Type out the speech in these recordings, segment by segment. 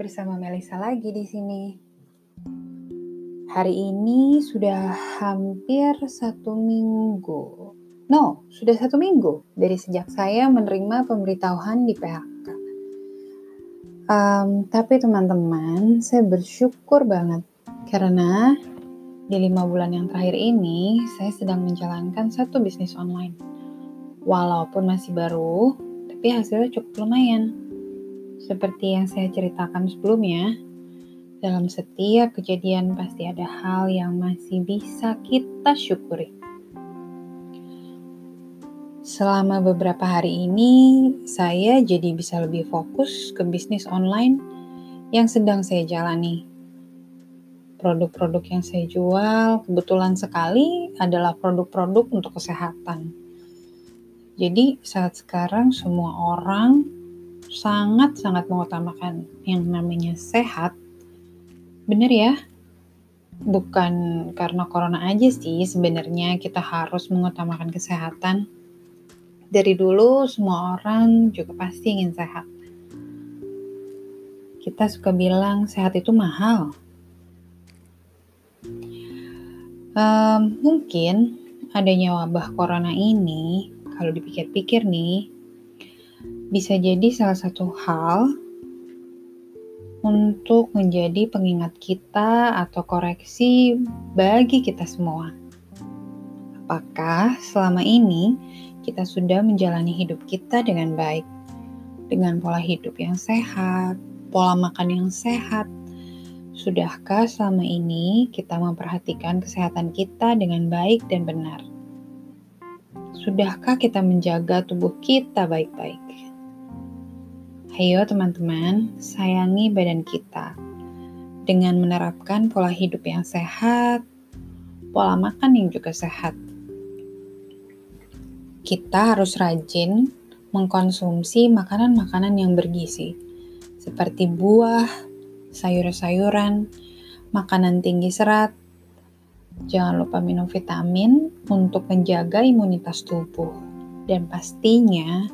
bersama Melisa lagi di sini. Hari ini sudah hampir satu minggu. No, sudah satu minggu dari sejak saya menerima pemberitahuan di PHK. Um, tapi teman-teman, saya bersyukur banget karena di lima bulan yang terakhir ini saya sedang menjalankan satu bisnis online. Walaupun masih baru, tapi hasilnya cukup lumayan seperti yang saya ceritakan sebelumnya, dalam setiap kejadian pasti ada hal yang masih bisa kita syukuri. Selama beberapa hari ini, saya jadi bisa lebih fokus ke bisnis online yang sedang saya jalani. Produk-produk yang saya jual kebetulan sekali adalah produk-produk untuk kesehatan. Jadi, saat sekarang semua orang sangat-sangat mengutamakan yang namanya sehat. Bener ya? Bukan karena corona aja sih sebenarnya kita harus mengutamakan kesehatan. Dari dulu semua orang juga pasti ingin sehat. Kita suka bilang sehat itu mahal. Um, mungkin adanya wabah corona ini, kalau dipikir-pikir nih, bisa jadi salah satu hal untuk menjadi pengingat kita atau koreksi bagi kita semua. Apakah selama ini kita sudah menjalani hidup kita dengan baik, dengan pola hidup yang sehat, pola makan yang sehat? Sudahkah selama ini kita memperhatikan kesehatan kita dengan baik dan benar? Sudahkah kita menjaga tubuh kita baik-baik? Ayo teman-teman, sayangi badan kita dengan menerapkan pola hidup yang sehat, pola makan yang juga sehat. Kita harus rajin mengkonsumsi makanan-makanan yang bergizi, seperti buah, sayur-sayuran, makanan tinggi serat. Jangan lupa minum vitamin untuk menjaga imunitas tubuh, dan pastinya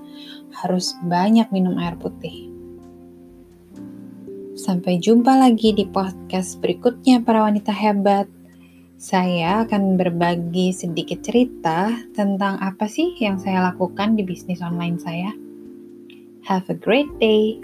harus banyak minum air putih. Sampai jumpa lagi di podcast berikutnya para wanita hebat. Saya akan berbagi sedikit cerita tentang apa sih yang saya lakukan di bisnis online saya. Have a great day.